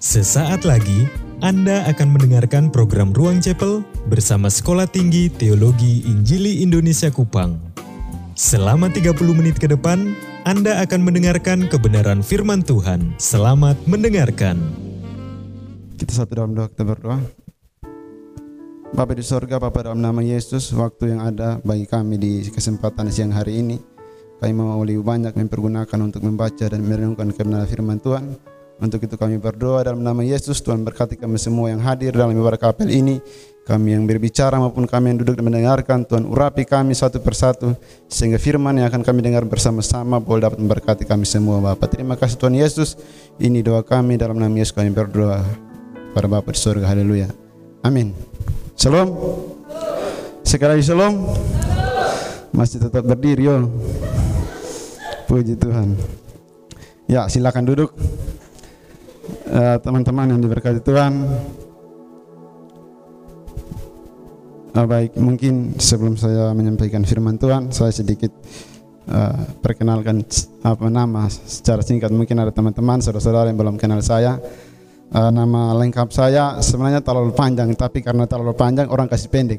Sesaat lagi Anda akan mendengarkan program Ruang Chapel bersama Sekolah Tinggi Teologi Injili Indonesia Kupang. Selama 30 menit ke depan, Anda akan mendengarkan kebenaran firman Tuhan. Selamat mendengarkan. Kita satu dalam doa, kita berdoa. Bapa di sorga, Bapa dalam nama Yesus, waktu yang ada bagi kami di kesempatan siang hari ini, kami mau lebih banyak mempergunakan untuk membaca dan merenungkan kebenaran firman Tuhan. Untuk itu kami berdoa dalam nama Yesus, Tuhan berkati kami semua yang hadir dalam ibadah kapel ini, kami yang berbicara maupun kami yang duduk dan mendengarkan, Tuhan urapi kami satu persatu, sehingga firman yang akan kami dengar bersama-sama boleh dapat memberkati kami semua Bapak. Terima kasih Tuhan Yesus, ini doa kami dalam nama Yesus kami berdoa pada Bapa di surga, haleluya. Amin. Shalom. Sekali lagi shalom. Masih tetap berdiri yo. Puji Tuhan. Ya, silakan duduk. Eh, Teman-teman yang diberkati Tuhan. Eh, baik, mungkin sebelum saya menyampaikan firman Tuhan, saya sedikit eh, perkenalkan apa nama secara singkat. Mungkin ada teman-teman, saudara-saudara yang belum kenal saya. Eh, nama lengkap saya sebenarnya terlalu panjang, tapi karena terlalu panjang orang kasih pendek.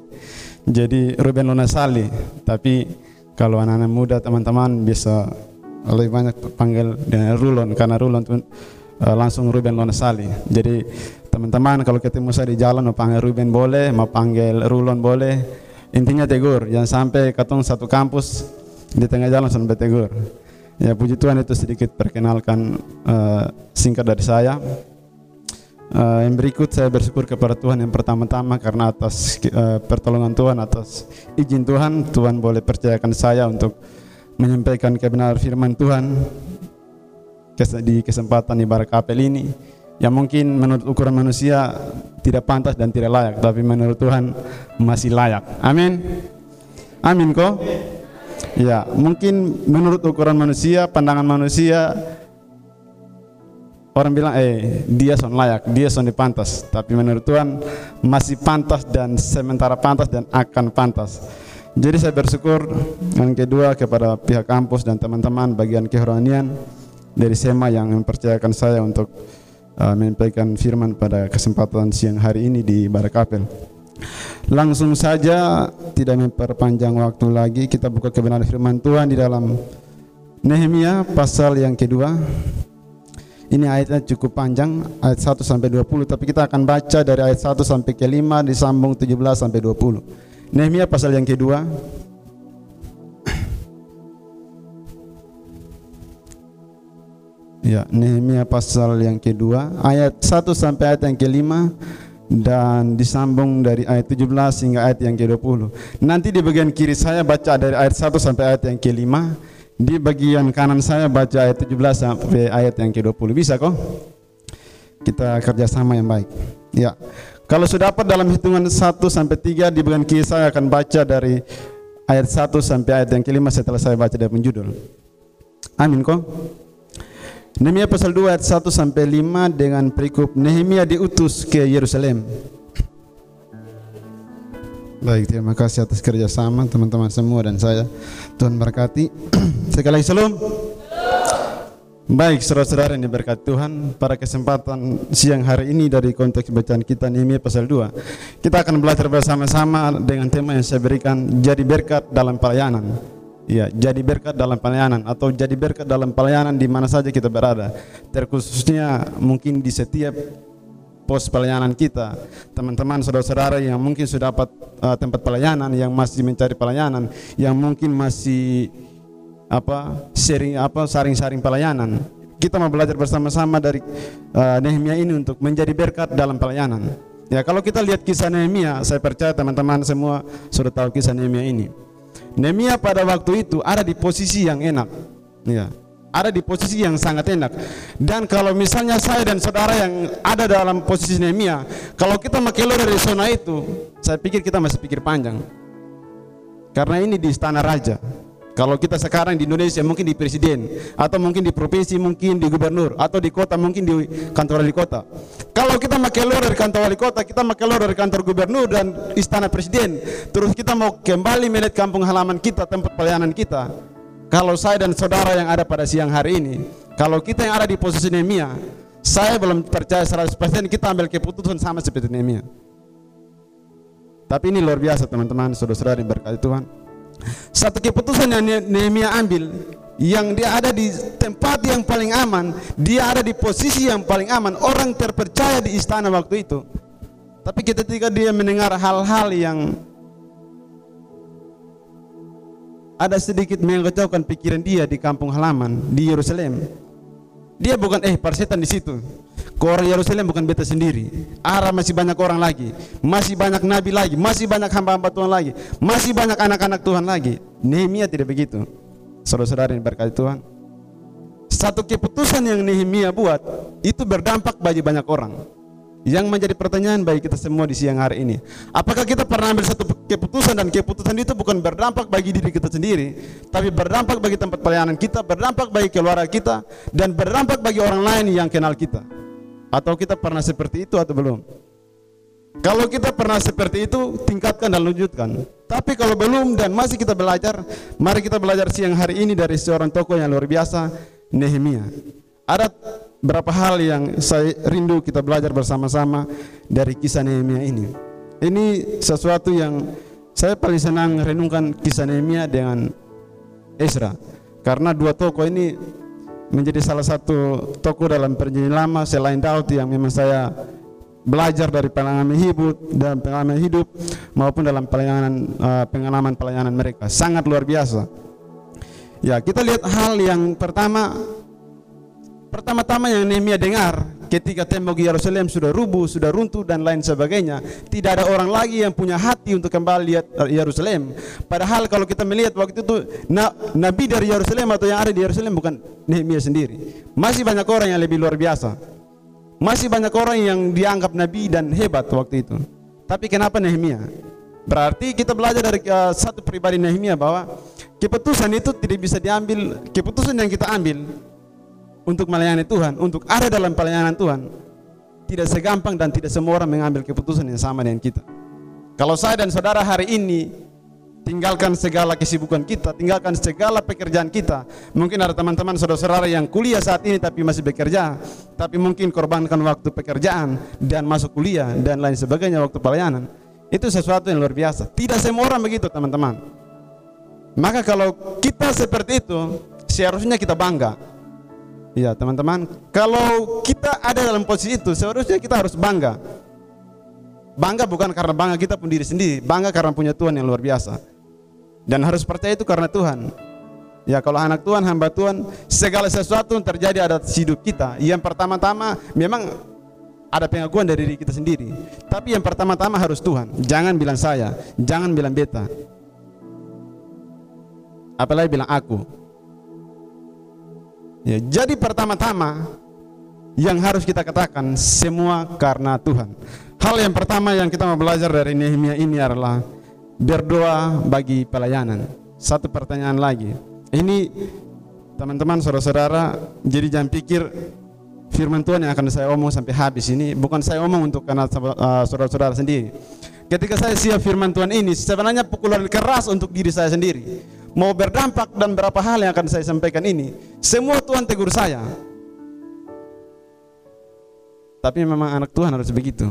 Jadi Ruben Lonasali, tapi kalau anak-anak muda teman-teman bisa lebih banyak panggil dengan Rulon karena Rulon eh, langsung Ruben Lonasali. Jadi teman-teman kalau ketemu saya di jalan mau panggil Ruben boleh, mau panggil Rulon boleh. Intinya tegur, jangan sampai ketemu satu kampus di tengah jalan sampai tegur. Ya puji Tuhan itu sedikit perkenalkan eh, singkat dari saya. Eh, yang berikut saya bersyukur kepada Tuhan yang pertama-tama karena atas eh, pertolongan Tuhan, atas izin Tuhan, Tuhan boleh percayakan saya untuk menyampaikan kebenaran firman Tuhan di kesempatan ibarat kapel ini yang mungkin menurut ukuran manusia tidak pantas dan tidak layak, tapi menurut Tuhan masih layak. Amin. Amin kok. Ya, mungkin menurut ukuran manusia, pandangan manusia Orang bilang, eh dia son layak, dia son dipantas. Tapi menurut Tuhan masih pantas dan sementara pantas dan akan pantas. Jadi saya bersyukur yang kedua kepada pihak kampus dan teman-teman bagian kerohanian dari SEMA yang mempercayakan saya untuk uh, menyampaikan firman pada kesempatan siang hari ini di Barakapel. Langsung saja tidak memperpanjang waktu lagi kita buka kebenaran firman Tuhan di dalam Nehemia pasal yang kedua ini ayatnya cukup panjang, ayat 1 sampai 20, tapi kita akan baca dari ayat 1 sampai ke 5 disambung 17 sampai 20. Nehemia pasal yang kedua. Ya, Nehemia pasal yang kedua, ayat 1 sampai ayat yang kelima dan disambung dari ayat 17 hingga ayat yang ke-20. Nanti di bagian kiri saya baca dari ayat 1 sampai ayat yang kelima di bagian kanan saya baca ayat 17 sampai ayat yang ke-20. Bisa kok? Kita kerjasama yang baik. Ya. Kalau sudah dapat dalam hitungan 1 sampai 3 di bagian kiri saya akan baca dari ayat 1 sampai ayat yang kelima setelah saya baca dari penjudul. Amin kok? Nehemia pasal 2 ayat 1 sampai 5 dengan perikop Nehemia diutus ke Yerusalem. Baik, terima kasih atas kerjasama teman-teman semua dan saya. Tuhan berkati. Sekali lagi salam. Baik, saudara-saudara yang diberkati Tuhan, pada kesempatan siang hari ini dari konteks bacaan kita Nehemia pasal 2, kita akan belajar bersama-sama dengan tema yang saya berikan, jadi berkat dalam pelayanan. Ya, jadi berkat dalam pelayanan atau jadi berkat dalam pelayanan di mana saja kita berada. Terkhususnya mungkin di setiap pos pelayanan kita, teman-teman saudara-saudara yang mungkin sudah dapat uh, tempat pelayanan, yang masih mencari pelayanan, yang mungkin masih apa sharing apa saring-saring pelayanan. Kita mau belajar bersama-sama dari uh, Nehemia ini untuk menjadi berkat dalam pelayanan. Ya, kalau kita lihat kisah Nehemia, saya percaya teman-teman semua sudah tahu kisah Nehemia ini. Nehemia pada waktu itu ada di posisi yang enak. Ya, ada di posisi yang sangat enak. Dan kalau misalnya saya dan saudara yang ada dalam posisi Nehemia, kalau kita mau keluar dari zona itu, saya pikir kita masih pikir panjang. Karena ini di istana raja. Kalau kita sekarang di Indonesia mungkin di presiden atau mungkin di provinsi, mungkin di gubernur atau di kota mungkin di kantor wali kota. Kalau kita mau keluar dari kantor wali kota, kita mau keluar dari kantor gubernur dan istana presiden, terus kita mau kembali melihat kampung halaman kita, tempat pelayanan kita. Kalau saya dan saudara yang ada pada siang hari ini, kalau kita yang ada di posisi Nehemia, Saya belum percaya 100% kita ambil keputusan sama seperti Nehemia. Tapi ini luar biasa teman-teman, saudara-saudara yang berkati Tuhan. Satu keputusan yang Nehemia ambil, yang dia ada di tempat yang paling aman, dia ada di posisi yang paling aman, orang terpercaya di istana waktu itu. Tapi ketika dia mendengar hal-hal yang ada sedikit mengacaukan pikiran dia di kampung halaman di Yerusalem, dia bukan eh persetan di situ. Ke orang Yerusalem bukan beta sendiri. Arah masih banyak orang lagi. Masih banyak nabi lagi. Masih banyak hamba-hamba Tuhan lagi. Masih banyak anak-anak Tuhan lagi. Nehemia tidak begitu. Saudara-saudara yang berkati Tuhan. Satu keputusan yang Nehemia buat itu berdampak bagi banyak orang. Yang menjadi pertanyaan bagi kita semua di siang hari ini. Apakah kita pernah ambil satu keputusan dan keputusan itu bukan berdampak bagi diri kita sendiri, tapi berdampak bagi tempat pelayanan kita, berdampak bagi keluarga kita, dan berdampak bagi orang lain yang kenal kita. Atau kita pernah seperti itu atau belum? Kalau kita pernah seperti itu, tingkatkan dan lanjutkan. Tapi kalau belum dan masih kita belajar, mari kita belajar siang hari ini dari seorang tokoh yang luar biasa, Nehemia. Ada berapa hal yang saya rindu kita belajar bersama-sama dari kisah Nehemia ini. Ini sesuatu yang saya paling senang renungkan kisah Nehemia dengan Ezra. Karena dua tokoh ini menjadi salah satu tokoh dalam perjanjian lama selain Daud yang memang saya belajar dari pengalaman hidup dan pengalaman hidup maupun dalam pelayanan uh, pengalaman pelayanan mereka sangat luar biasa. Ya, kita lihat hal yang pertama pertama-tama yang Nehemia dengar ketika tembok Yerusalem sudah rubuh, sudah runtuh dan lain sebagainya, tidak ada orang lagi yang punya hati untuk kembali lihat Yerusalem. Padahal kalau kita melihat waktu itu nabi dari Yerusalem atau yang ada di Yerusalem bukan Nehemia sendiri. Masih banyak orang yang lebih luar biasa. Masih banyak orang yang dianggap nabi dan hebat waktu itu. Tapi kenapa Nehemia? Berarti kita belajar dari uh, satu pribadi Nehemia bahwa keputusan itu tidak bisa diambil, keputusan yang kita ambil untuk melayani Tuhan, untuk ada dalam pelayanan Tuhan, tidak segampang dan tidak semua orang mengambil keputusan yang sama dengan kita. Kalau saya dan saudara hari ini tinggalkan segala kesibukan kita, tinggalkan segala pekerjaan kita. Mungkin ada teman-teman saudara-saudara yang kuliah saat ini tapi masih bekerja, tapi mungkin korbankan waktu pekerjaan dan masuk kuliah dan lain sebagainya waktu pelayanan. Itu sesuatu yang luar biasa. Tidak semua orang begitu, teman-teman. Maka kalau kita seperti itu, seharusnya kita bangga Iya teman-teman, kalau kita ada dalam posisi itu seharusnya kita harus bangga. Bangga bukan karena bangga kita pun diri sendiri, bangga karena punya Tuhan yang luar biasa. Dan harus percaya itu karena Tuhan. Ya kalau anak Tuhan, hamba Tuhan, segala sesuatu yang terjadi ada hidup kita. Yang pertama-tama memang ada pengakuan dari diri kita sendiri. Tapi yang pertama-tama harus Tuhan. Jangan bilang saya, jangan bilang beta. Apalagi bilang aku. Ya, jadi pertama-tama yang harus kita katakan semua karena Tuhan. Hal yang pertama yang kita mau belajar dari Nehemia ini adalah berdoa bagi pelayanan. Satu pertanyaan lagi. Ini teman-teman saudara-saudara jadi jangan pikir firman Tuhan yang akan saya omong sampai habis ini bukan saya omong untuk karena uh, saudara-saudara sendiri. Ketika saya siap firman Tuhan ini sebenarnya pukulan keras untuk diri saya sendiri mau berdampak dan berapa hal yang akan saya sampaikan ini, semua Tuhan tegur saya. Tapi memang anak Tuhan harus begitu.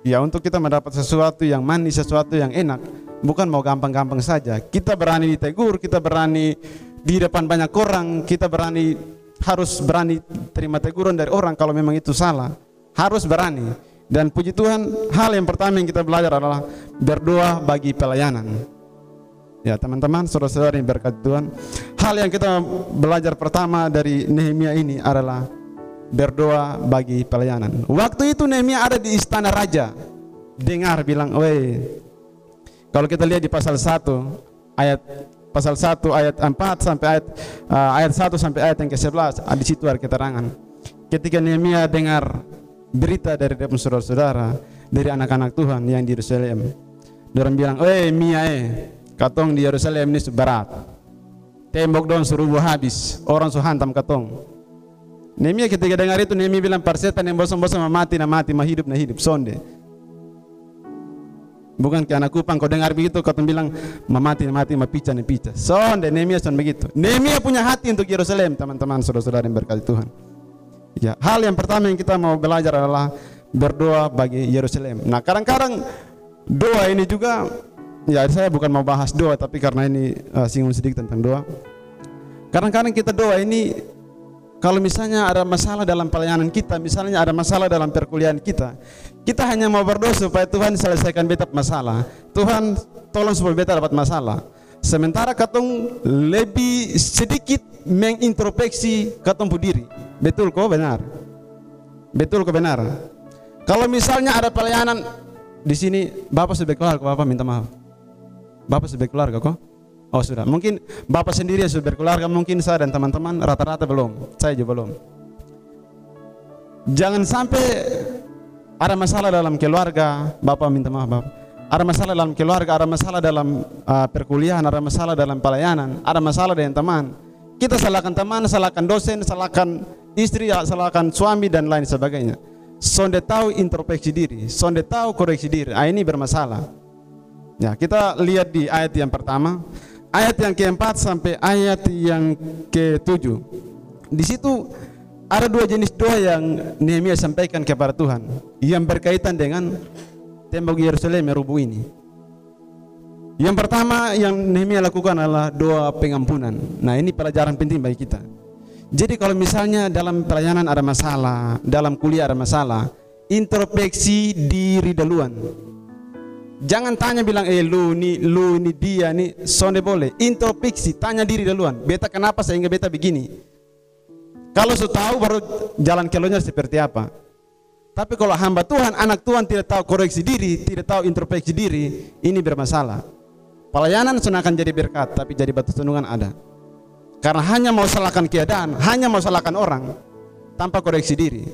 Ya untuk kita mendapat sesuatu yang manis, sesuatu yang enak, bukan mau gampang-gampang saja. Kita berani ditegur, kita berani di depan banyak orang, kita berani harus berani terima teguran dari orang kalau memang itu salah. Harus berani. Dan puji Tuhan, hal yang pertama yang kita belajar adalah berdoa bagi pelayanan. Ya teman-teman, saudara-saudara yang berkat Tuhan Hal yang kita belajar pertama dari Nehemia ini adalah Berdoa bagi pelayanan Waktu itu Nehemia ada di istana raja Dengar bilang, weh Kalau kita lihat di pasal 1 Ayat pasal 1 ayat 4 sampai ayat uh, ayat 1 sampai ayat yang ke-11 di situ ada keterangan. Ketika Nehemia dengar berita dari saudara-saudara dari anak-anak Tuhan yang di Yerusalem. Orang bilang, "Eh, Mia eh, Katong di Yerusalem ini berat. Tembok dong suruh habis. Orang suruh hantam katong. Nehemia ketika dengar itu Nehemia bilang persetan yang bosan-bosan mati na mati mah hidup na hidup sonde. Bukan ke anak kupang kau dengar begitu kau bilang mati na mati mah pica na pica. Sonde Nehemia son begitu. Nehemia punya hati untuk Yerusalem teman-teman saudara-saudara yang berkati Tuhan. Ya, hal yang pertama yang kita mau belajar adalah berdoa bagi Yerusalem. Nah, kadang-kadang doa ini juga ya saya bukan mau bahas doa tapi karena ini uh, singgung sedikit tentang doa. Kadang-kadang kita doa ini kalau misalnya ada masalah dalam pelayanan kita, misalnya ada masalah dalam perkuliahan kita, kita hanya mau berdoa supaya Tuhan selesaikan beta masalah. Tuhan tolong supaya beta dapat masalah. Sementara katong lebih sedikit mengintrospeksi katong diri. Betul kok benar? Betul kok benar? Kalau misalnya ada pelayanan di sini, Bapak sudah keluarga, Bapak minta maaf. Bapak sudah keluarga kok? Oh sudah. Mungkin Bapak sendiri sudah berkeluarga, mungkin saya dan teman-teman rata-rata belum. Saya juga belum. Jangan sampai ada masalah dalam keluarga, Bapak minta maaf Bapak ada masalah dalam keluarga, ada masalah dalam uh, perkuliahan, ada masalah dalam pelayanan, ada masalah dengan teman. Kita salahkan teman, salahkan dosen, salahkan istri, salahkan suami dan lain sebagainya. Sonde tahu introspeksi diri, sonde tahu koreksi diri. Ah, ini bermasalah. Ya, kita lihat di ayat yang pertama, ayat yang keempat sampai ayat yang ketujuh. Di situ ada dua jenis doa yang Nehemia sampaikan kepada Tuhan yang berkaitan dengan tembok Yerusalem yang rubuh ini. Yang pertama yang Nehemia lakukan adalah doa pengampunan. Nah ini pelajaran penting bagi kita. Jadi kalau misalnya dalam pelayanan ada masalah, dalam kuliah ada masalah, introspeksi diri duluan. Jangan tanya bilang eh lu ini lu ini dia ini sonde boleh. Introspeksi, tanya diri duluan. Beta kenapa sehingga beta begini? Kalau sudah tahu baru jalan keluarnya seperti apa. Tapi kalau hamba Tuhan, anak Tuhan tidak tahu koreksi diri, tidak tahu introspeksi diri, ini bermasalah. Pelayanan sudah akan jadi berkat, tapi jadi batu sandungan ada. Karena hanya mau salahkan keadaan, hanya mau salahkan orang, tanpa koreksi diri.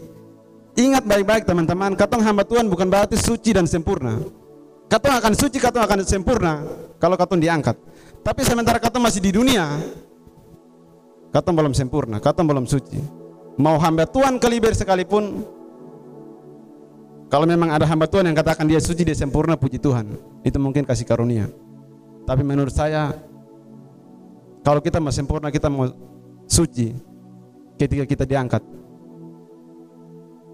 Ingat baik-baik teman-teman, katong hamba Tuhan bukan berarti suci dan sempurna. Katong akan suci, katong akan sempurna kalau katong diangkat. Tapi sementara katong masih di dunia, katong belum sempurna, katong belum suci. Mau hamba Tuhan kaliber sekalipun, kalau memang ada hamba Tuhan yang katakan dia suci, dia sempurna, puji Tuhan. Itu mungkin kasih karunia. Tapi menurut saya, kalau kita mau sempurna, kita mau suci ketika kita diangkat.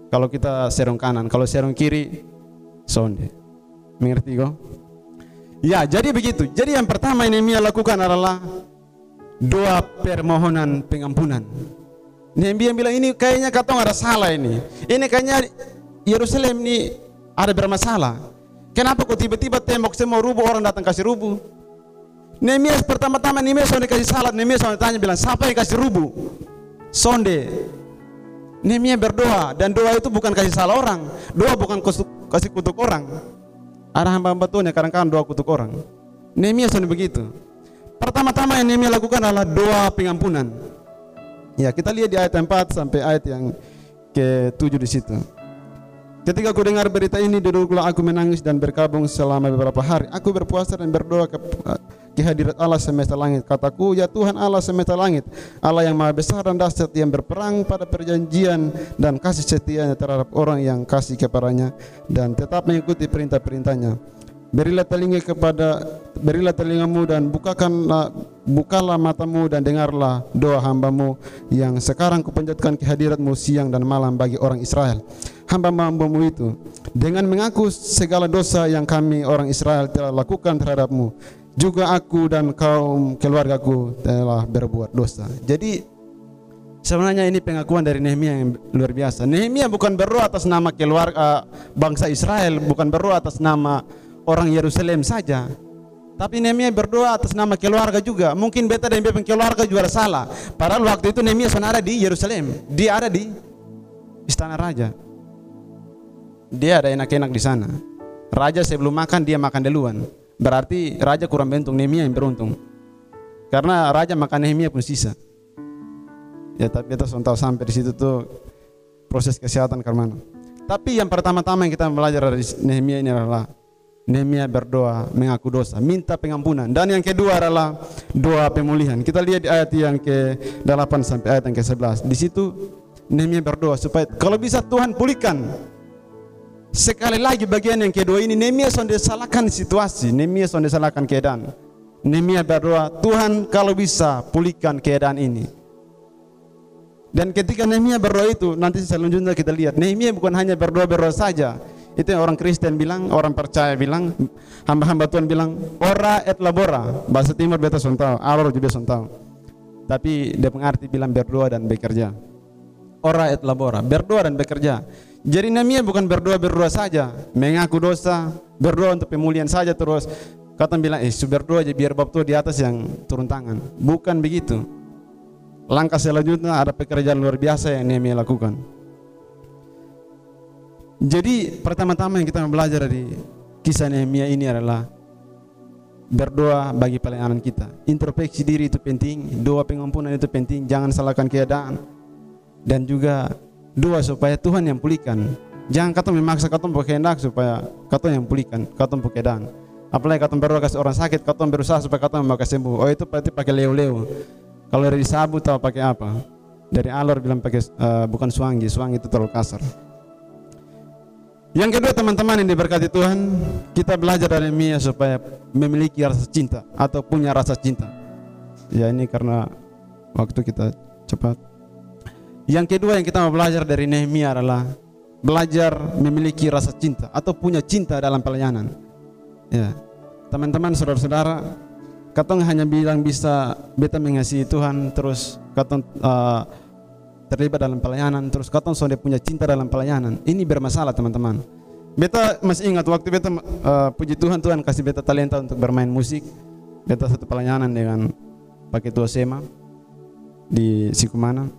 Kalau kita serong kanan, kalau serong kiri, sonde. Mengerti kok? Ya, jadi begitu. Jadi yang pertama ini Nehemia lakukan adalah doa permohonan pengampunan. Nehemia bilang ini kayaknya katong ada salah ini. Ini kayaknya Yerusalem ini ada bermasalah. Kenapa kok tiba-tiba tembok semua rubuh orang datang kasih rubuh? Nehemia pertama-tama Nehemia sonde kasih salat, Nehemia sonde tanya bilang siapa yang kasih rubuh? Sonde. Nehemia berdoa dan doa itu bukan kasih salah orang, doa bukan kasih kutuk orang. Ada hamba-hamba Tuhan yang kadang-kadang doa kutuk orang. Nehemia sonde begitu. Pertama-tama yang Nehemia lakukan adalah doa pengampunan. Ya, kita lihat di ayat 4 sampai ayat yang ke-7 di situ. Ketika aku dengar berita ini, duduklah aku menangis dan berkabung selama beberapa hari. Aku berpuasa dan berdoa ke kehadirat Allah semesta langit. Kataku, ya Tuhan Allah semesta langit, Allah yang maha besar dan dahsyat yang berperang pada perjanjian dan kasih setianya terhadap orang yang kasih kepadanya dan tetap mengikuti perintah-perintahnya. Berilah telinga kepada berilah telingamu dan bukakanlah bukalah matamu dan dengarlah doa hambamu yang sekarang kupanjatkan kehadiratmu siang dan malam bagi orang Israel. Hamba-hambamu itu dengan mengaku segala dosa yang kami orang Israel telah lakukan terhadapmu. Juga aku dan kaum keluargaku telah berbuat dosa. Jadi sebenarnya ini pengakuan dari Nehemia yang luar biasa. Nehemia bukan berdoa atas nama keluarga bangsa Israel, bukan berdoa atas nama orang Yerusalem saja. Tapi Nehemia berdoa atas nama keluarga juga. Mungkin beta dan beta keluarga juga salah. Padahal waktu itu Nehemia sudah ada di Yerusalem. Dia ada di istana raja. Dia ada enak-enak di sana. Raja sebelum makan dia makan duluan. Berarti raja kurang beruntung, Nehemia yang beruntung. Karena raja makan Nehemia pun sisa. Ya tapi kita sudah sampai di situ tuh proses kesehatan karena. Tapi yang pertama-tama yang kita belajar dari Nehemia ini adalah Nehemia berdoa mengaku dosa, minta pengampunan. Dan yang kedua adalah doa pemulihan. Kita lihat di ayat yang ke-8 sampai ayat yang ke-11. Di situ Nehemia berdoa supaya kalau bisa Tuhan pulihkan. Sekali lagi bagian yang kedua ini Nehemia sudah salahkan situasi, Nehemia sudah salahkan keadaan. Nehemia berdoa, Tuhan kalau bisa pulihkan keadaan ini. Dan ketika Nehemia berdoa itu, nanti selanjutnya kita lihat, Nehemia bukan hanya berdoa-berdoa saja. Itu yang orang Kristen bilang, orang percaya bilang, hamba-hamba Tuhan bilang, ora et labora. Bahasa timur beta tahu, alor juga tahu. Tapi dia mengerti bilang berdoa dan bekerja. Ora et labora, berdoa dan bekerja. Jadi Nehemia bukan berdoa-berdoa saja, mengaku dosa, berdoa untuk pemulihan saja terus. Kata bilang, eh berdoa aja biar bab di atas yang turun tangan. Bukan begitu. Langkah selanjutnya ada pekerjaan luar biasa yang Nehemia lakukan. Jadi pertama-tama yang kita belajar dari kisah Nehemia ini adalah berdoa bagi pelayanan kita. Introspeksi diri itu penting, doa pengampunan itu penting, jangan salahkan keadaan. Dan juga doa supaya Tuhan yang pulihkan. Jangan kata memaksa kata berkehendak supaya kata yang pulihkan, kata keadaan. Apalagi kata berdoa kasih orang sakit, kata berusaha supaya kata mau sembuh. Oh itu berarti pakai leo-leo. Kalau dari sabu tahu pakai apa? Dari alor bilang pakai uh, bukan suangi, suangi itu terlalu kasar. Yang kedua teman-teman yang diberkati Tuhan, kita belajar dari Mia supaya memiliki rasa cinta atau punya rasa cinta. Ya ini karena waktu kita cepat. Yang kedua yang kita mau belajar dari Nehemia adalah belajar memiliki rasa cinta atau punya cinta dalam pelayanan. Ya, teman-teman, saudara-saudara, Katong hanya bilang bisa beta mengasihi Tuhan terus katong uh, terlibat dalam pelayanan terus katong sudah punya cinta dalam pelayanan. Ini bermasalah teman-teman. Beta masih ingat waktu beta uh, puji Tuhan Tuhan kasih beta talenta untuk bermain musik. Beta satu pelayanan dengan pakai tua sema di Sikumana.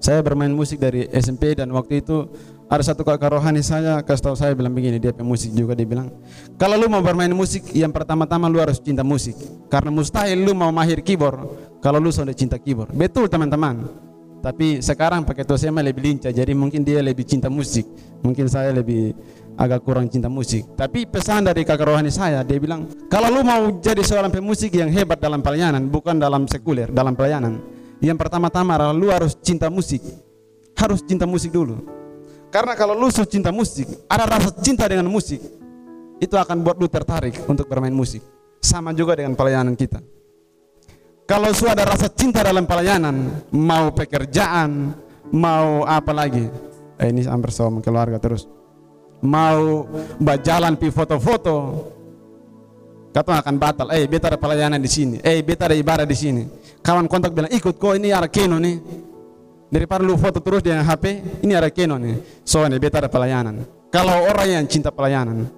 Saya bermain musik dari SMP dan waktu itu ada satu kakak rohani saya kasih tahu saya bilang begini dia pemusik juga dia bilang kalau lu mau bermain musik yang pertama-tama lu harus cinta musik. Karena mustahil lu mau mahir keyboard kalau lu sudah cinta keyboard. Betul teman-teman. Tapi sekarang pakai saya lebih lincah jadi mungkin dia lebih cinta musik. Mungkin saya lebih agak kurang cinta musik. Tapi pesan dari kakak rohani saya dia bilang kalau lu mau jadi seorang pemusik yang hebat dalam pelayanan bukan dalam sekuler dalam pelayanan yang pertama-tama lu harus cinta musik harus cinta musik dulu karena kalau lu sudah cinta musik, ada rasa cinta dengan musik, itu akan buat lu tertarik untuk bermain musik. Sama juga dengan pelayanan kita. Kalau sudah ada rasa cinta dalam pelayanan, mau pekerjaan, mau apa lagi? Eh, ini hampir sama keluarga terus. Mau berjalan pi foto-foto, kata akan batal. Eh, beta ada pelayanan di sini. Eh, beta ada ibadah di sini. Kawan kontak bilang ikut kok ini arah keno nih Daripada lu foto terus dengan HP, ini ada Canon nih. Soalnya beta ada pelayanan. Kalau orang yang cinta pelayanan,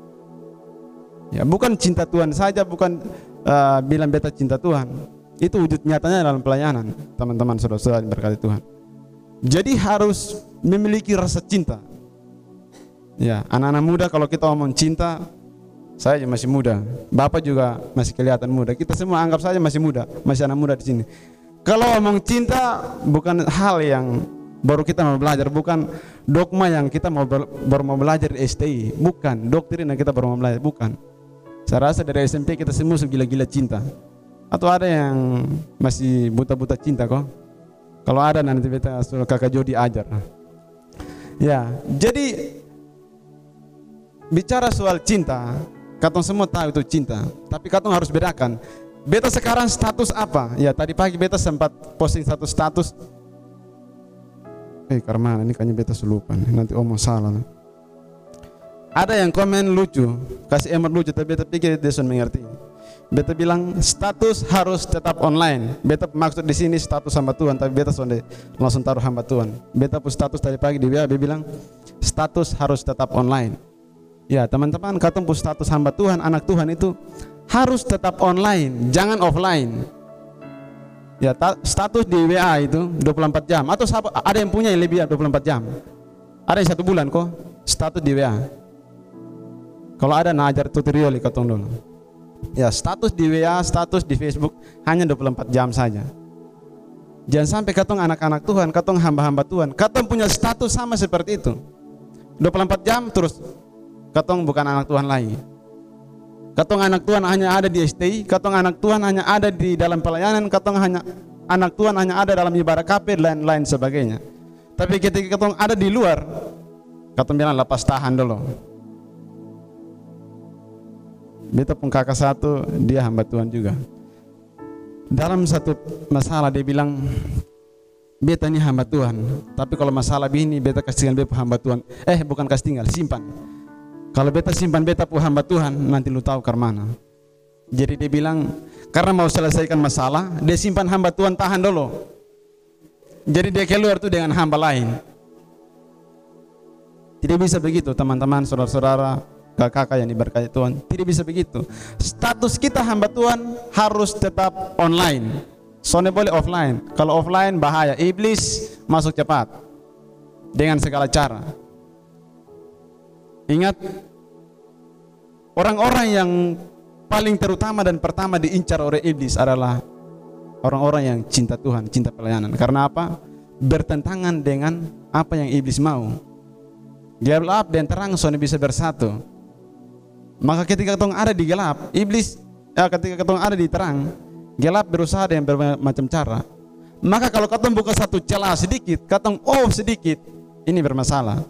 ya bukan cinta Tuhan saja, bukan uh, bilang beta cinta Tuhan. Itu wujud nyatanya dalam pelayanan, teman-teman saudara-saudara berkati Tuhan. Jadi harus memiliki rasa cinta. Ya, anak-anak muda kalau kita ngomong cinta, saya masih muda, bapak juga masih kelihatan muda. Kita semua anggap saja masih muda, masih anak muda di sini. Kalau ngomong cinta bukan hal yang baru kita mau belajar, bukan dogma yang kita mau baru mau belajar di STI, bukan doktrin yang kita baru mau belajar, bukan. Saya rasa dari SMP kita semua gila-gila cinta. Atau ada yang masih buta-buta cinta kok? Kalau ada nanti kita suruh kakak Jody ajar. Ya, jadi bicara soal cinta, katong semua tahu itu cinta, tapi katong harus bedakan Beta sekarang status apa? Ya tadi pagi beta sempat posting satu status. Eh karena ini kayaknya beta selupa nih. Nanti omong salah. Ada yang komen lucu, kasih emot lucu, tapi beta pikir dia sudah mengerti. Beta bilang status harus tetap online. Beta maksud di sini status hamba Tuhan, tapi beta sudah langsung taruh hamba Tuhan. Beta pun status tadi pagi di WA, dia bilang status harus tetap online. Ya teman-teman, kata status hamba Tuhan, anak Tuhan itu harus tetap online, jangan offline. Ya, status di WA itu 24 jam atau ada yang punya yang lebih 24 jam. Ada yang satu bulan kok status di WA. Kalau ada nah ajar tutorial katong dulu. Ya, status di WA, status di Facebook hanya 24 jam saja. Jangan sampai katong anak-anak Tuhan, katong hamba-hamba Tuhan, katong punya status sama seperti itu. 24 jam terus katong bukan anak Tuhan lagi. Katong anak Tuhan hanya ada di STI, katong anak Tuhan hanya ada di dalam pelayanan, katong hanya anak Tuhan hanya ada dalam ibadah kafe dan lain sebagainya. Tapi ketika katong ada di luar, katong bilang lepas tahan dulu. Beta pun kakak satu, dia hamba Tuhan juga. Dalam satu masalah dia bilang, beta ini hamba Tuhan. Tapi kalau masalah ini beta kasih tinggal beta hamba Tuhan. Eh bukan kasih tinggal, simpan. Kalau beta simpan beta pu hamba Tuhan, nanti lu tahu ke mana. Jadi dia bilang, karena mau selesaikan masalah, dia simpan hamba Tuhan tahan dulu. Jadi dia keluar tuh dengan hamba lain. Tidak bisa begitu teman-teman, saudara-saudara, kakak-kakak yang diberkati Tuhan. Tidak bisa begitu. Status kita hamba Tuhan harus tetap online. Soalnya boleh offline. Kalau offline bahaya. Iblis masuk cepat. Dengan segala cara. Ingat orang-orang yang paling terutama dan pertama diincar oleh iblis adalah orang-orang yang cinta Tuhan, cinta pelayanan. Karena apa? Bertentangan dengan apa yang iblis mau. Gelap dan terang soalnya bisa bersatu. Maka ketika ketong ada di gelap, iblis ya ketika ketong ada di terang, gelap berusaha dengan bermacam cara. Maka kalau ketong buka satu celah sedikit, ketong oh sedikit, ini bermasalah.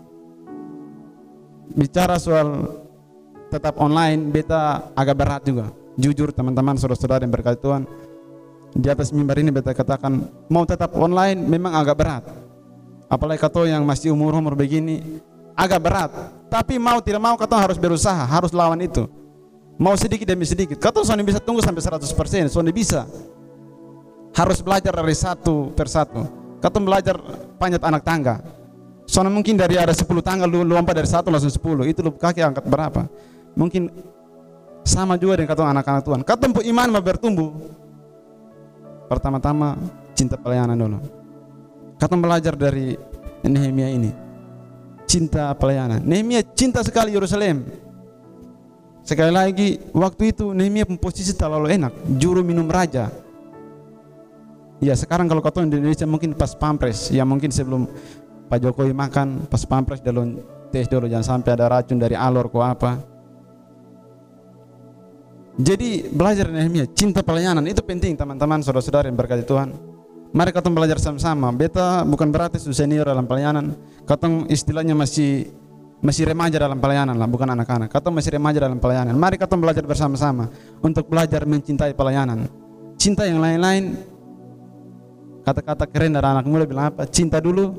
Bicara soal tetap online, beta agak berat juga. Jujur teman-teman, saudara-saudara yang berkati Tuhan, di atas mimbar ini beta katakan mau tetap online memang agak berat. Apalagi kata yang masih umur-umur begini agak berat. Tapi mau tidak mau kata harus berusaha, harus lawan itu. Mau sedikit demi sedikit. Kata Sony bisa tunggu sampai 100%, Sony bisa. Harus belajar dari satu persatu. Kata belajar panjat anak tangga. Soalnya mungkin dari ada 10 tangga lu lompat dari satu langsung 10. Itu lu kaki angkat berapa? Mungkin sama juga dengan kata anak-anak Tuhan. Kata iman mau bertumbuh. Pertama-tama cinta pelayanan dulu. Kata belajar dari Nehemia ini. Cinta pelayanan. Nehemia cinta sekali Yerusalem. Sekali lagi, waktu itu Nehemia posisi terlalu enak, juru minum raja. Ya sekarang kalau kau di Indonesia mungkin pas pampres, ya mungkin sebelum Pak Jokowi makan pas pampres dulu tes dulu jangan sampai ada racun dari alor ko apa. Jadi belajar Nehemia, cinta pelayanan itu penting teman-teman saudara-saudara yang berkati Tuhan. Mari kita belajar sama-sama. Beta bukan berarti sudah senior dalam pelayanan. Katong istilahnya masih masih remaja dalam pelayanan lah, bukan anak-anak. Katong masih remaja dalam pelayanan. Mari kita belajar bersama-sama untuk belajar mencintai pelayanan. Cinta yang lain-lain kata-kata keren dari anak muda bilang apa? Cinta dulu,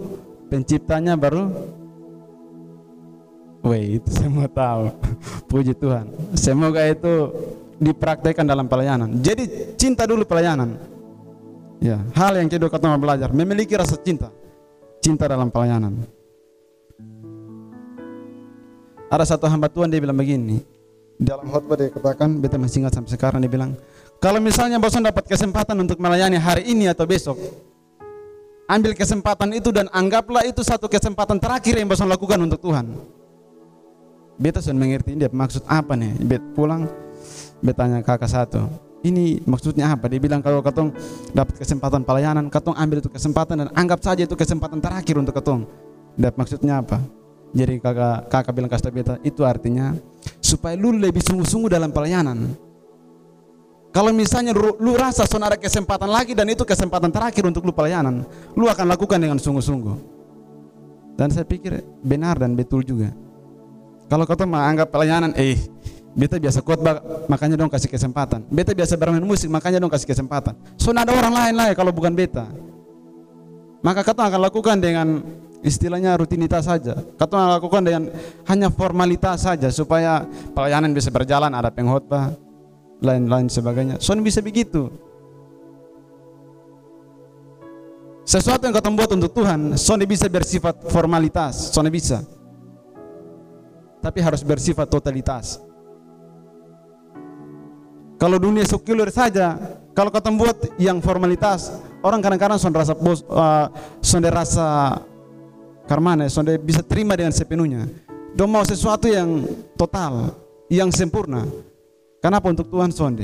penciptanya baru Woi, itu semua tahu. Puji Tuhan. Semoga itu dipraktekkan dalam pelayanan. Jadi cinta dulu pelayanan. Ya, hal yang kedua kata belajar, memiliki rasa cinta. Cinta dalam pelayanan. Ada satu hamba Tuhan dia bilang begini. Dalam khotbah dia katakan, beta masih ingat sampai sekarang dia bilang, kalau misalnya bosan dapat kesempatan untuk melayani hari ini atau besok, ambil kesempatan itu dan anggaplah itu satu kesempatan terakhir yang bosan lakukan untuk Tuhan. Beta sudah mengerti dia maksud apa nih. Bet pulang, beta tanya kakak satu. Ini maksudnya apa? Dia bilang kalau katong dapat kesempatan pelayanan, katong ambil itu kesempatan dan anggap saja itu kesempatan terakhir untuk katong. Dan maksudnya apa? Jadi kakak kakak bilang kasih beta itu artinya supaya lu lebih sungguh-sungguh dalam pelayanan. Kalau misalnya lu, lu rasa son ada kesempatan lagi dan itu kesempatan terakhir untuk lu pelayanan, lu akan lakukan dengan sungguh-sungguh. Dan saya pikir benar dan betul juga. Kalau kau menganggap pelayanan, eh, beta biasa khotbah, makanya dong kasih kesempatan. Beta biasa bermain musik, makanya dong kasih kesempatan. So ada orang lain ya kalau bukan beta. Maka kau akan lakukan dengan istilahnya rutinitas saja. Kau akan lakukan dengan hanya formalitas saja supaya pelayanan bisa berjalan, ada pengkhotbah, lain-lain sebagainya. So bisa begitu. Sesuatu yang kau buat untuk Tuhan, so bisa bersifat formalitas, so bisa tapi harus bersifat totalitas. Kalau dunia sekuler saja, kalau kau buat yang formalitas, orang kadang-kadang sonde rasa bos, uh, sonde rasa karmana, sonde bisa terima dengan sepenuhnya. Dong mau sesuatu yang total, yang sempurna. Kenapa untuk Tuhan sonde?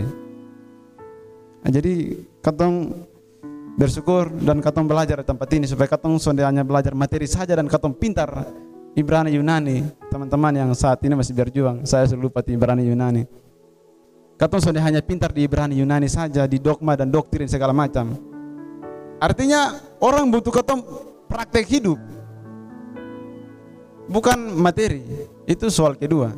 Nah, jadi katong bersyukur dan katong belajar di tempat ini supaya katong sonde hanya belajar materi saja dan katong pintar Ibrani Yunani, teman-teman yang saat ini masih berjuang, saya selalu lupa Ibrani Yunani. Katong sudah hanya pintar di Ibrani Yunani saja, di dogma dan doktrin segala macam. Artinya orang butuh katong praktek hidup. Bukan materi. Itu soal kedua.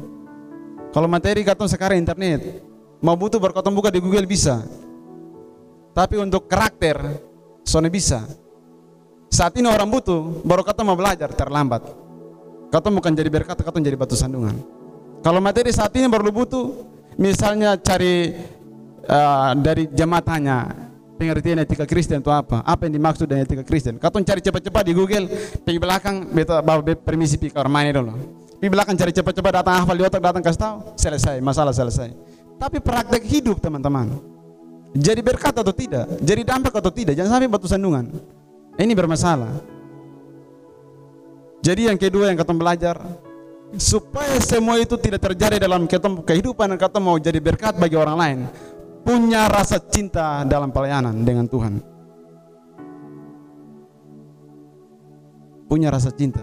Kalau materi katong sekarang internet, mau butuh berkotong buka di Google bisa. Tapi untuk karakter, soalnya bisa. Saat ini orang butuh, baru kata mau belajar terlambat. Kata bukan jadi berkat, kata jadi batu sandungan. Kalau materi saat ini baru butuh, misalnya cari uh, dari jemaatnya pengertian etika Kristen itu apa? Apa yang dimaksud dengan etika Kristen? Kata cari cepat-cepat di Google, pergi belakang, beta bawa permisi pergi kamar dulu. Pergi belakang cari cepat-cepat datang hafal di otak, datang kasih tahu, selesai, masalah selesai. Tapi praktek hidup teman-teman. Jadi berkat atau tidak? Jadi dampak atau tidak? Jangan sampai batu sandungan. Ini bermasalah. Jadi yang kedua yang kita belajar supaya semua itu tidak terjadi dalam kehidupan dan kata mau jadi berkat bagi orang lain. Punya rasa cinta dalam pelayanan dengan Tuhan. Punya rasa cinta.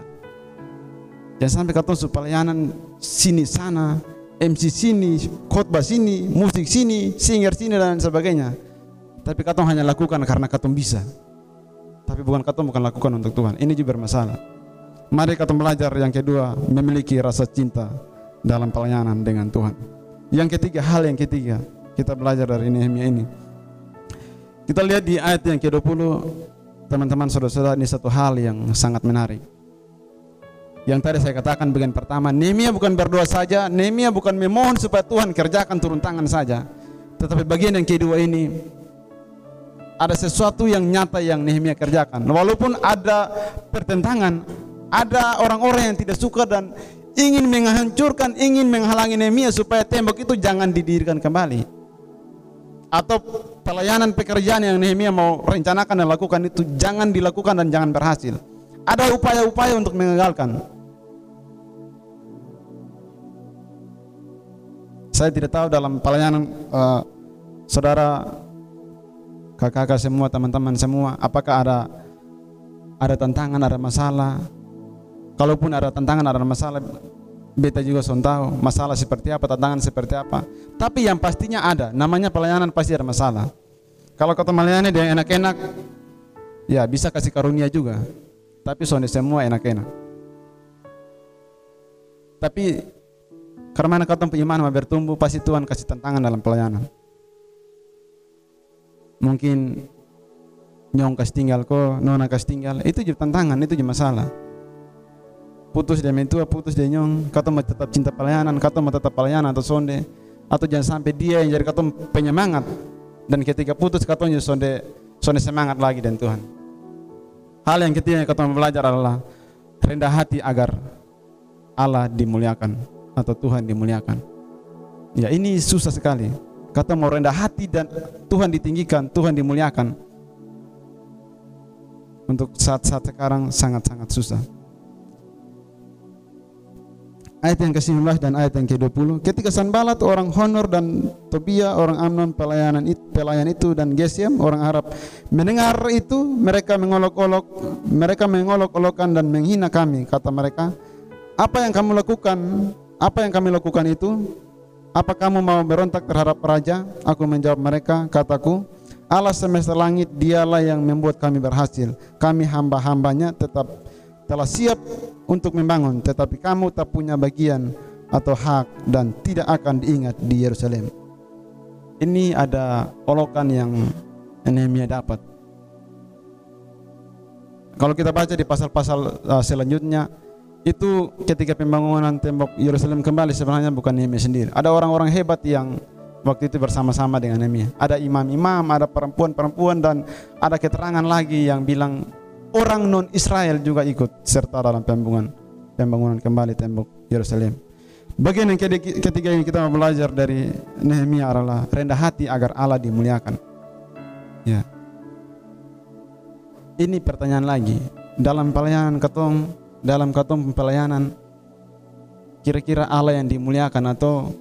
Jangan sampai kata pelayanan sini sana MC sini khotbah sini musik sini singer sini dan sebagainya. Tapi kata hanya lakukan karena kata bisa. Tapi bukan kata bukan lakukan untuk Tuhan. Ini juga bermasalah. Mari kita belajar yang kedua, memiliki rasa cinta dalam pelayanan dengan Tuhan. Yang ketiga, hal yang ketiga, kita belajar dari Nehemia ini. Kita lihat di ayat yang ke-20, teman-teman saudara-saudara ini satu hal yang sangat menarik. Yang tadi saya katakan bagian pertama, Nehemia bukan berdoa saja, Nehemia bukan memohon supaya Tuhan kerjakan turun tangan saja. Tetapi bagian yang kedua ini, ada sesuatu yang nyata yang Nehemia kerjakan. Walaupun ada pertentangan, ada orang-orang yang tidak suka dan ingin menghancurkan, ingin menghalangi Nehemia supaya tembok itu jangan didirikan kembali. Atau pelayanan pekerjaan yang Nehemia mau rencanakan dan lakukan itu jangan dilakukan dan jangan berhasil. Ada upaya-upaya untuk mengagalkan. Saya tidak tahu dalam pelayanan uh, saudara kakak-kakak semua, teman-teman semua, apakah ada ada tantangan, ada masalah? Kalaupun ada tantangan, ada masalah, beta juga son tahu masalah seperti apa, tantangan seperti apa. Tapi yang pastinya ada, namanya pelayanan pasti ada masalah. Kalau kata melayani dengan enak-enak, ya bisa kasih karunia juga. Tapi sonde semua enak-enak. Tapi karena kata iman bertumbuh, pasti Tuhan kasih tantangan dalam pelayanan mungkin nyong kas tinggal ko nona kas tinggal itu juga tantangan itu juga masalah putus dia mentua putus dia nyong. Kata mau tetap cinta pelayanan kata mau tetap pelayanan atau sonde. Atau jangan sampai dia yang jadi kata penyemangat dan ketika putus kata sonde sonde semangat lagi dan Tuhan. Hal yang ketiga yang kata belajar adalah rendah hati agar Allah dimuliakan atau Tuhan dimuliakan. Ya ini susah sekali. Kata mau rendah hati dan Tuhan ditinggikan, Tuhan dimuliakan. Untuk saat-saat sekarang sangat-sangat susah. Ayat yang ke-19 dan ayat yang ke-20. Ketika Sanbalat orang Honor dan Tobia orang Amnon pelayanan itu, pelayan itu dan Gesem orang Arab mendengar itu mereka mengolok-olok mereka mengolok-olokkan dan menghina kami kata mereka apa yang kamu lakukan apa yang kami lakukan itu apa kamu mau berontak terhadap raja? Aku menjawab mereka, kataku, Allah semesta langit dialah yang membuat kami berhasil. Kami hamba-hambanya tetap telah siap untuk membangun, tetapi kamu tak punya bagian atau hak dan tidak akan diingat di Yerusalem. Ini ada olokan yang Nehemia dapat. Kalau kita baca di pasal-pasal uh, selanjutnya, itu ketika pembangunan tembok Yerusalem kembali sebenarnya bukan Nehemia sendiri. Ada orang-orang hebat yang waktu itu bersama-sama dengan Nehemia. Ada imam-imam, ada perempuan-perempuan dan ada keterangan lagi yang bilang orang non Israel juga ikut serta dalam pembangunan pembangunan kembali tembok Yerusalem. Bagian yang ketiga yang kita belajar dari Nehemia adalah rendah hati agar Allah dimuliakan. Ya. Ini pertanyaan lagi. Dalam pelayanan ketong dalam katong pelayanan kira-kira Allah yang dimuliakan atau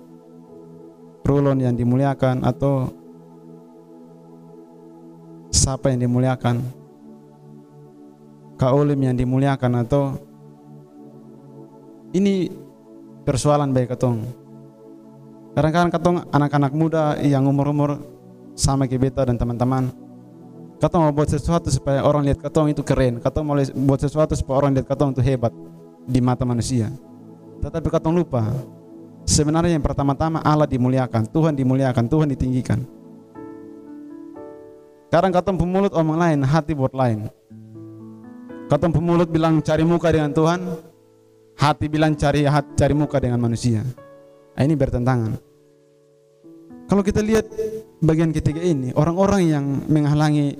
Rulon yang dimuliakan atau siapa yang dimuliakan Kaulim yang dimuliakan atau ini persoalan baik katong kadang-kadang katong anak-anak muda yang umur-umur sama kita dan teman-teman Kata mau buat sesuatu supaya orang lihat katong itu keren. Kata mau buat sesuatu supaya orang lihat katong itu hebat di mata manusia. Tetapi katong lupa. Sebenarnya yang pertama-tama Allah dimuliakan, Tuhan dimuliakan, Tuhan ditinggikan. Sekarang katong pemulut omong lain, hati buat lain. Katong pemulut bilang cari muka dengan Tuhan, hati bilang cari hati, cari muka dengan manusia. Nah, ini bertentangan. Kalau kita lihat bagian ketiga ini, orang-orang yang menghalangi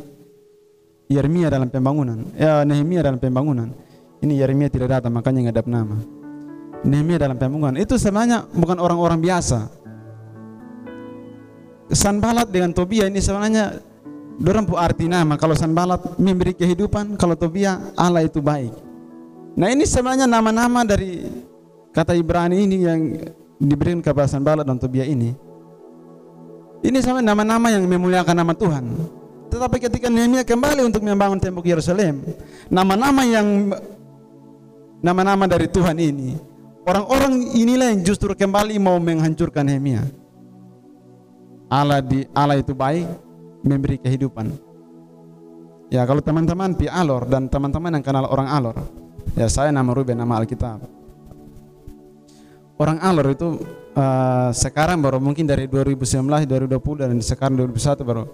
Yeremia dalam pembangunan, ya Nehemia dalam pembangunan. Ini Yeremia tidak datang, makanya nggak ada nama. Nehemia dalam pembangunan itu sebenarnya bukan orang-orang biasa. Sanbalat dengan Tobia ini sebenarnya Dorang pu arti nama kalau Sanbalat memberi kehidupan, kalau Tobia Allah itu baik. Nah ini sebenarnya nama-nama dari kata Ibrani ini yang diberikan kepada Sanbalat dan Tobia ini. Ini sama nama-nama yang memuliakan nama Tuhan. Tetapi ketika Nehemia kembali untuk membangun tembok Yerusalem, nama-nama yang nama-nama dari Tuhan ini, orang-orang inilah yang justru kembali mau menghancurkan Nehemia. Allah di Allah itu baik, memberi kehidupan. Ya kalau teman-teman pi Alor dan teman-teman yang kenal orang Alor, ya saya nama Ruben nama Alkitab. Orang Alor itu uh, sekarang baru mungkin dari 2019, 2020 dan sekarang 2021 baru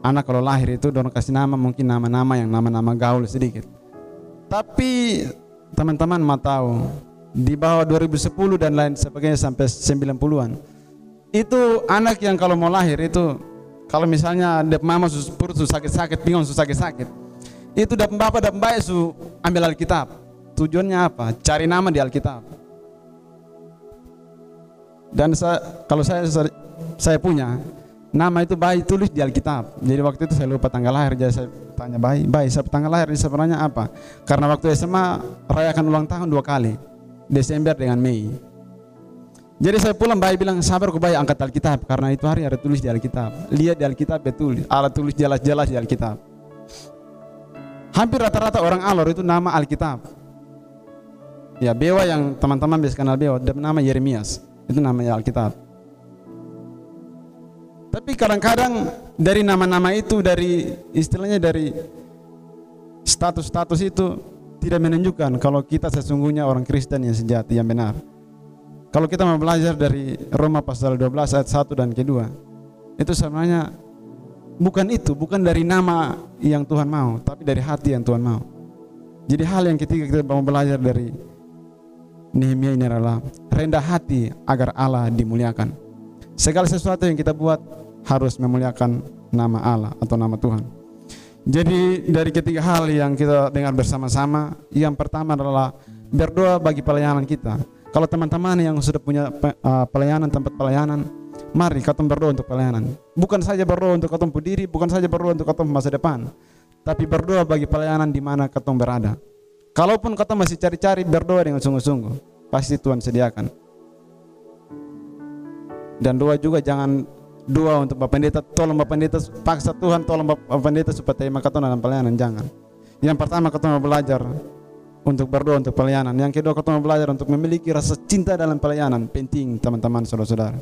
anak kalau lahir itu dorong kasih nama mungkin nama-nama yang nama-nama gaul sedikit. Tapi teman-teman mau tahu di bawah 2010 dan lain sebagainya sampai 90-an itu anak yang kalau mau lahir itu kalau misalnya ada mama sus perut sus sakit-sakit, bingung sus sakit-sakit, itu dapat bapak dapat baik su ambil Alkitab. Tujuannya apa? Cari nama di Alkitab. Dan saya, kalau saya saya punya nama itu baik tulis di Alkitab. Jadi waktu itu saya lupa tanggal lahir, jadi saya tanya baik, baik saya tanggal lahir sebenarnya apa? Karena waktu SMA rayakan ulang tahun dua kali, Desember dengan Mei. Jadi saya pulang bayi bilang sabar kau bayi angkat Alkitab karena itu hari ada tulis di Alkitab. Lihat di Alkitab betul, Allah tulis jelas-jelas di Alkitab. Hampir rata-rata orang Alor itu nama Alkitab. Ya Bewa yang teman-teman biasa kenal Bewa, nama Yeremias. Itu namanya Alkitab. Tapi kadang-kadang dari nama-nama itu, dari istilahnya dari status-status itu tidak menunjukkan kalau kita sesungguhnya orang Kristen yang sejati, yang benar. Kalau kita mau belajar dari Roma pasal 12 ayat 1 dan kedua, itu sebenarnya bukan itu, bukan dari nama yang Tuhan mau, tapi dari hati yang Tuhan mau. Jadi hal yang ketiga kita mau belajar dari Nehemia ini adalah rendah hati agar Allah dimuliakan. Segala sesuatu yang kita buat harus memuliakan nama Allah atau nama Tuhan. Jadi dari ketiga hal yang kita dengar bersama-sama, yang pertama adalah berdoa bagi pelayanan kita kalau teman-teman yang sudah punya uh, pelayanan tempat pelayanan, mari kita berdoa untuk pelayanan. Bukan saja berdoa untuk ketemu diri, bukan saja berdoa untuk ketemu masa depan, tapi berdoa bagi pelayanan di mana ketemu berada. Kalaupun kata masih cari-cari berdoa dengan sungguh-sungguh, pasti Tuhan sediakan. Dan doa juga jangan doa untuk Bapak Pendeta, tolong Bapak Pendeta paksa Tuhan tolong Bapak Pendeta supaya terima kata dalam pelayanan, jangan. Yang pertama ketemu belajar untuk berdoa untuk pelayanan. Yang kedua kita belajar untuk memiliki rasa cinta dalam pelayanan. Penting teman-teman saudara-saudara.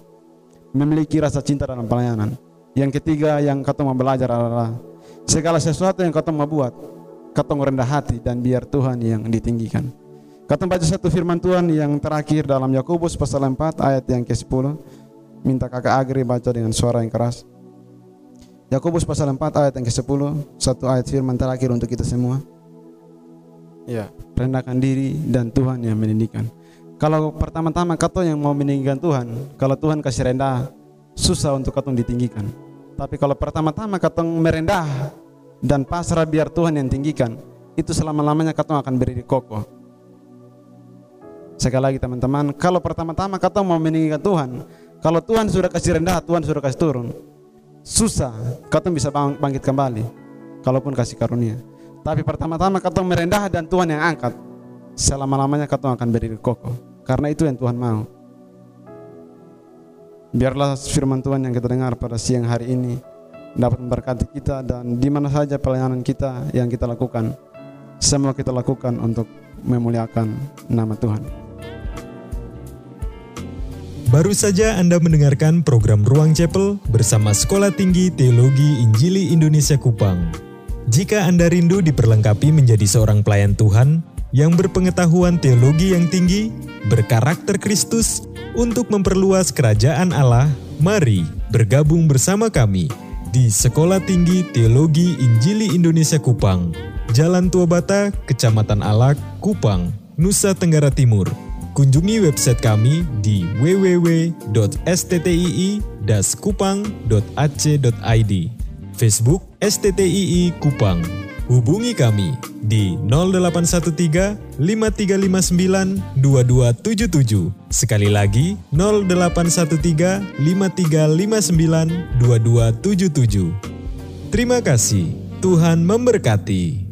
Memiliki rasa cinta dalam pelayanan. Yang ketiga yang kita mau belajar adalah segala sesuatu yang kita mau buat, kita rendah hati dan biar Tuhan yang ditinggikan. Kita baca satu firman Tuhan yang terakhir dalam Yakobus pasal 4 ayat yang ke-10. Minta kakak Agri baca dengan suara yang keras. Yakobus pasal 4 ayat yang ke-10, satu ayat firman terakhir untuk kita semua. Ya, rendahkan diri dan Tuhan yang meninggikan. Kalau pertama-tama kata yang mau meninggikan Tuhan, kalau Tuhan kasih rendah, susah untuk kata ditinggikan. Tapi kalau pertama-tama kata merendah dan pasrah biar Tuhan yang tinggikan, itu selama-lamanya kata akan berdiri kokoh. Sekali lagi teman-teman, kalau pertama-tama kata mau meninggikan Tuhan, kalau Tuhan sudah kasih rendah, Tuhan sudah kasih turun, susah kata bisa bangkit kembali. Kalaupun kasih karunia. Tapi pertama-tama kau merendah dan Tuhan yang angkat. Selama-lamanya kau akan berdiri kokoh. Karena itu yang Tuhan mau. Biarlah firman Tuhan yang kita dengar pada siang hari ini dapat memberkati kita dan di mana saja pelayanan kita yang kita lakukan. Semua kita lakukan untuk memuliakan nama Tuhan. Baru saja Anda mendengarkan program Ruang Chapel bersama Sekolah Tinggi Teologi Injili Indonesia Kupang. Jika Anda rindu diperlengkapi menjadi seorang pelayan Tuhan yang berpengetahuan teologi yang tinggi, berkarakter Kristus, untuk memperluas kerajaan Allah, mari bergabung bersama kami di Sekolah Tinggi Teologi Injili Indonesia Kupang Jalan Tua Bata, Kecamatan Alak, Kupang, Nusa Tenggara Timur. Kunjungi website kami di www.stti-kupang.ac.id Facebook STTII Kupang Hubungi kami di 0813 5359 2277. Sekali lagi 0813 5359 2277. Terima kasih. Tuhan memberkati.